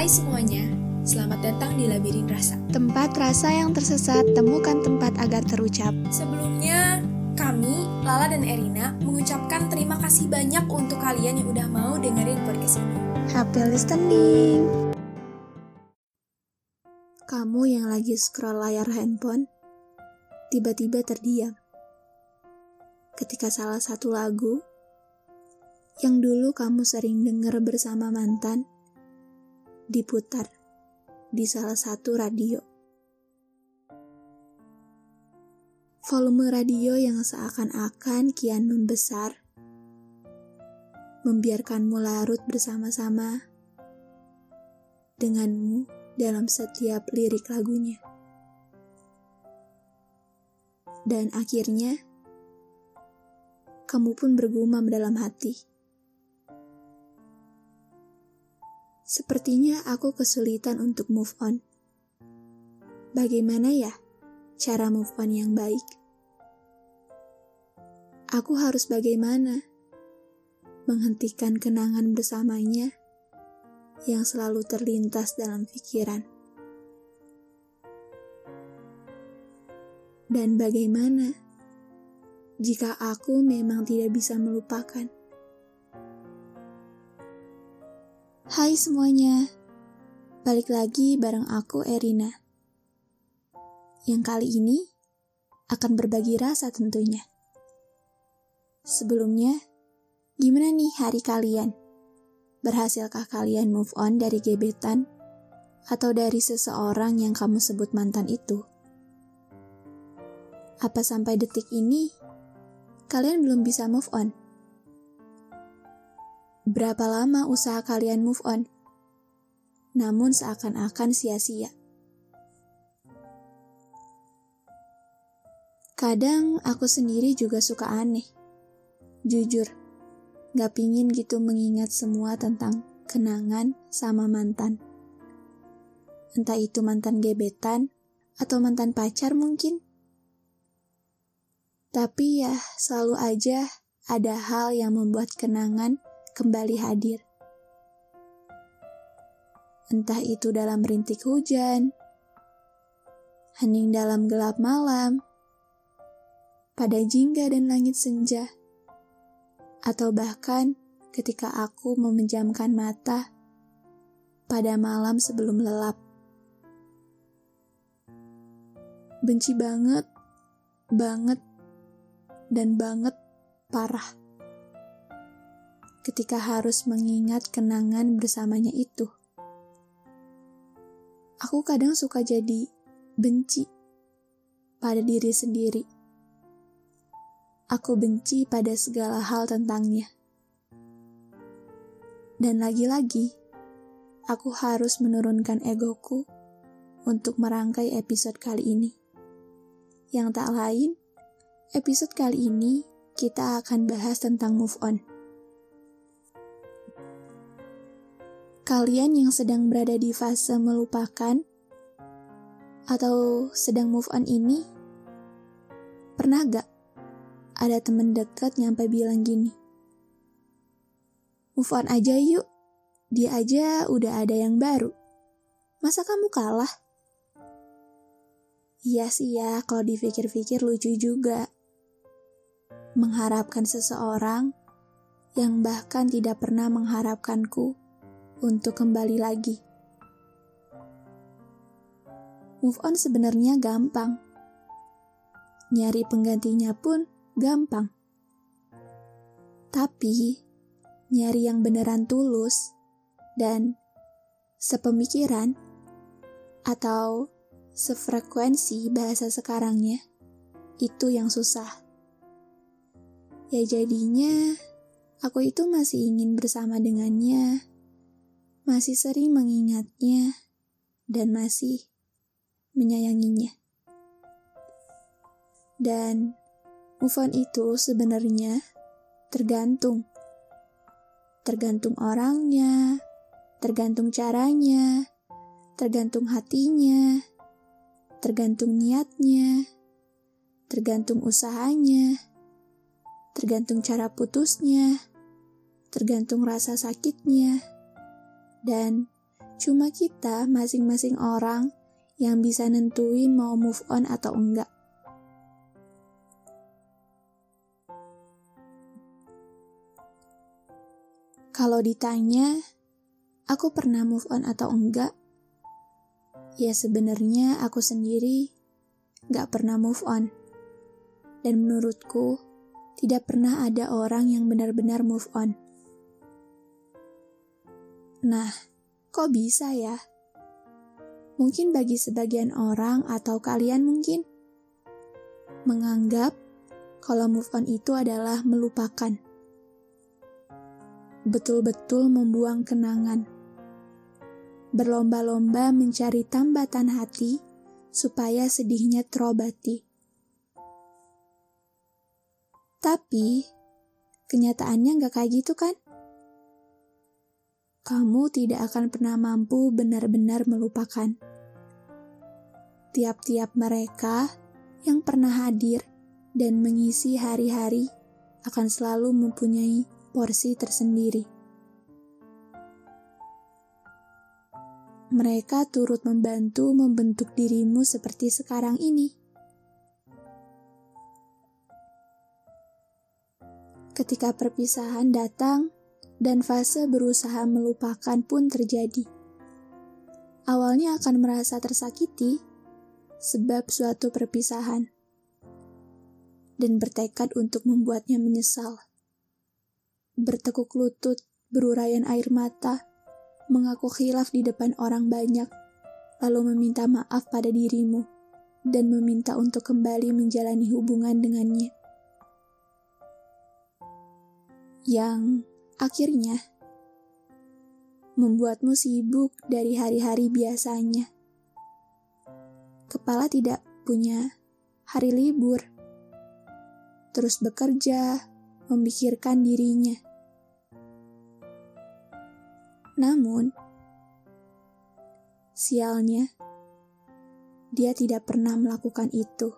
Hai semuanya, selamat datang di Labirin Rasa. Tempat rasa yang tersesat, temukan tempat agar terucap. Sebelumnya, kami, Lala dan Erina, mengucapkan terima kasih banyak untuk kalian yang udah mau dengerin podcast ini. Happy listening! Kamu yang lagi scroll layar handphone, tiba-tiba terdiam. Ketika salah satu lagu yang dulu kamu sering denger bersama mantan, diputar di salah satu radio. Volume radio yang seakan-akan kian membesar, membiarkanmu larut bersama-sama denganmu dalam setiap lirik lagunya. Dan akhirnya, kamu pun bergumam dalam hati. Sepertinya aku kesulitan untuk move on. Bagaimana ya cara move on yang baik? Aku harus bagaimana? Menghentikan kenangan bersamanya yang selalu terlintas dalam pikiran. Dan bagaimana jika aku memang tidak bisa melupakan? Hai semuanya, balik lagi bareng aku Erina. Yang kali ini akan berbagi rasa tentunya. Sebelumnya, gimana nih hari kalian? Berhasilkah kalian move on dari gebetan atau dari seseorang yang kamu sebut mantan itu? Apa sampai detik ini kalian belum bisa move on? Berapa lama usaha kalian move on? Namun seakan-akan sia-sia. Kadang aku sendiri juga suka aneh. Jujur, gak pingin gitu mengingat semua tentang kenangan sama mantan. Entah itu mantan gebetan atau mantan pacar mungkin. Tapi ya selalu aja ada hal yang membuat kenangan kembali hadir. Entah itu dalam rintik hujan, hening dalam gelap malam, pada jingga dan langit senja, atau bahkan ketika aku memejamkan mata pada malam sebelum lelap. Benci banget, banget, dan banget parah ketika harus mengingat kenangan bersamanya itu. Aku kadang suka jadi benci pada diri sendiri. Aku benci pada segala hal tentangnya. Dan lagi-lagi, aku harus menurunkan egoku untuk merangkai episode kali ini. Yang tak lain, episode kali ini kita akan bahas tentang move on. Kalian yang sedang berada di fase melupakan atau sedang move on ini, pernah gak ada temen dekat nyampe bilang gini, move on aja yuk, dia aja udah ada yang baru. Masa kamu kalah? Iya sih ya, kalau dipikir-pikir lucu juga. Mengharapkan seseorang yang bahkan tidak pernah mengharapkanku untuk kembali lagi. Move on sebenarnya gampang. Nyari penggantinya pun gampang. Tapi, nyari yang beneran tulus dan sepemikiran atau sefrekuensi bahasa sekarangnya, itu yang susah. Ya jadinya, aku itu masih ingin bersama dengannya, masih sering mengingatnya dan masih menyayanginya. Dan move on itu sebenarnya tergantung. Tergantung orangnya, tergantung caranya, tergantung hatinya, tergantung niatnya, tergantung usahanya, tergantung cara putusnya, tergantung rasa sakitnya dan Cuma kita masing-masing orang yang bisa nentuin mau move on atau enggak. Kalau ditanya, aku pernah move on atau enggak? Ya sebenarnya aku sendiri gak pernah move on. Dan menurutku, tidak pernah ada orang yang benar-benar move on. Nah, kok bisa ya? Mungkin bagi sebagian orang atau kalian mungkin menganggap kalau move on itu adalah melupakan betul-betul membuang kenangan. Berlomba-lomba mencari tambatan hati supaya sedihnya terobati. Tapi, kenyataannya nggak kayak gitu kan? Kamu tidak akan pernah mampu benar-benar melupakan. Tiap-tiap mereka yang pernah hadir dan mengisi hari-hari akan selalu mempunyai porsi tersendiri. Mereka turut membantu membentuk dirimu seperti sekarang ini. Ketika perpisahan datang dan fase berusaha melupakan pun terjadi. Awalnya akan merasa tersakiti sebab suatu perpisahan dan bertekad untuk membuatnya menyesal bertekuk lutut, berurayan air mata, mengaku khilaf di depan orang banyak, lalu meminta maaf pada dirimu, dan meminta untuk kembali menjalani hubungan dengannya. Yang akhirnya membuatmu sibuk dari hari-hari biasanya. Kepala tidak punya hari libur, terus bekerja, memikirkan dirinya namun, sialnya, dia tidak pernah melakukan itu.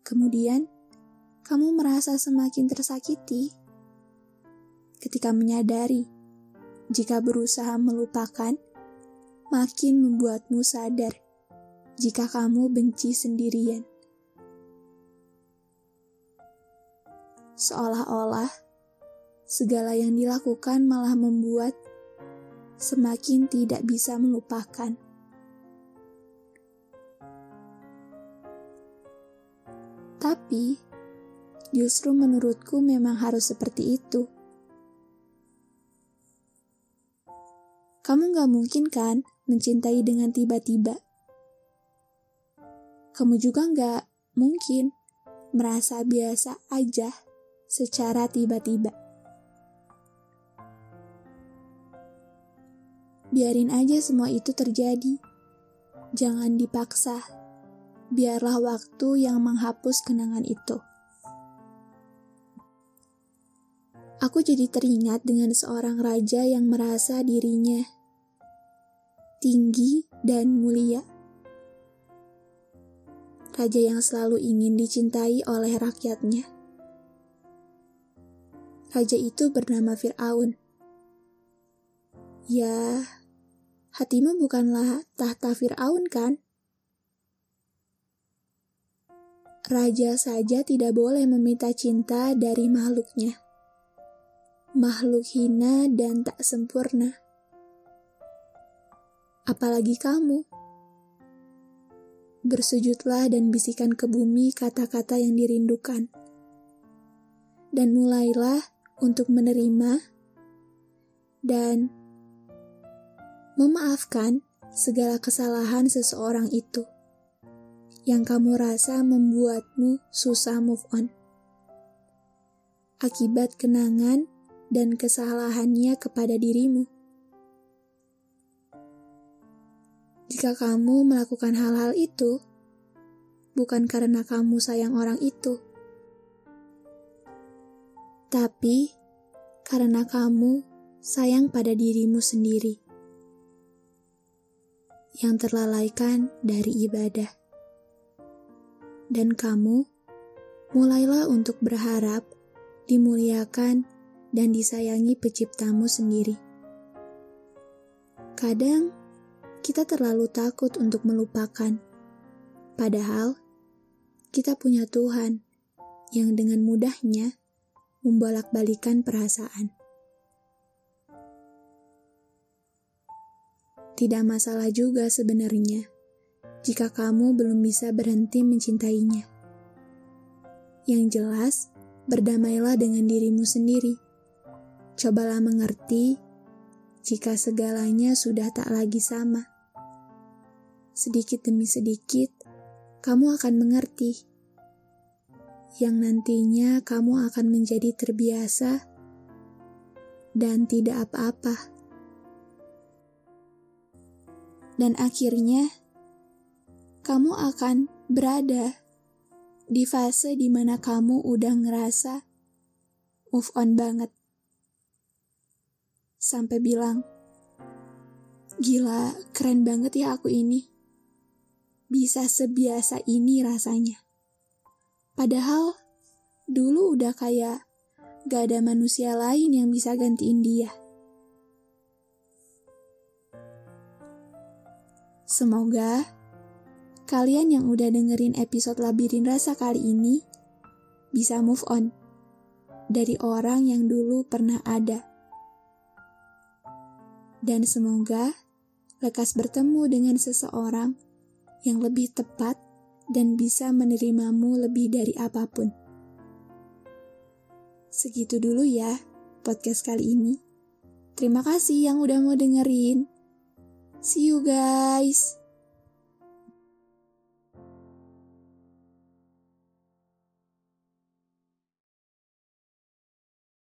Kemudian, kamu merasa semakin tersakiti ketika menyadari jika berusaha melupakan makin membuatmu sadar jika kamu benci sendirian. Seolah-olah segala yang dilakukan malah membuat semakin tidak bisa melupakan. Tapi, justru menurutku memang harus seperti itu. Kamu gak mungkin kan mencintai dengan tiba-tiba. Kamu juga gak mungkin merasa biasa aja secara tiba-tiba. Biarin aja semua itu terjadi. Jangan dipaksa. Biarlah waktu yang menghapus kenangan itu. Aku jadi teringat dengan seorang raja yang merasa dirinya tinggi dan mulia. Raja yang selalu ingin dicintai oleh rakyatnya. Raja itu bernama Fir'aun. Ya, hatimu bukanlah tahta Fir'aun kan? Raja saja tidak boleh meminta cinta dari makhluknya. Makhluk hina dan tak sempurna. Apalagi kamu. Bersujudlah dan bisikan ke bumi kata-kata yang dirindukan. Dan mulailah untuk menerima dan memaafkan segala kesalahan seseorang itu yang kamu rasa membuatmu susah move on. Akibat kenangan dan kesalahannya kepada dirimu. Jika kamu melakukan hal-hal itu, bukan karena kamu sayang orang itu, tapi karena kamu sayang pada dirimu sendiri yang terlalaikan dari ibadah. Dan kamu mulailah untuk berharap dimuliakan dan disayangi penciptamu sendiri. Kadang kita terlalu takut untuk melupakan, padahal kita punya Tuhan yang dengan mudahnya membolak-balikan perasaan. Tidak masalah juga sebenarnya jika kamu belum bisa berhenti mencintainya. Yang jelas, berdamailah dengan dirimu sendiri. Cobalah mengerti jika segalanya sudah tak lagi sama. Sedikit demi sedikit, kamu akan mengerti. Yang nantinya kamu akan menjadi terbiasa dan tidak apa-apa dan akhirnya kamu akan berada di fase di mana kamu udah ngerasa move on banget. Sampai bilang, gila keren banget ya aku ini. Bisa sebiasa ini rasanya. Padahal dulu udah kayak gak ada manusia lain yang bisa gantiin dia. Semoga kalian yang udah dengerin episode Labirin Rasa kali ini bisa move on dari orang yang dulu pernah ada. Dan semoga lekas bertemu dengan seseorang yang lebih tepat dan bisa menerimamu lebih dari apa pun. Segitu dulu ya podcast kali ini. Terima kasih yang udah mau dengerin. See you guys.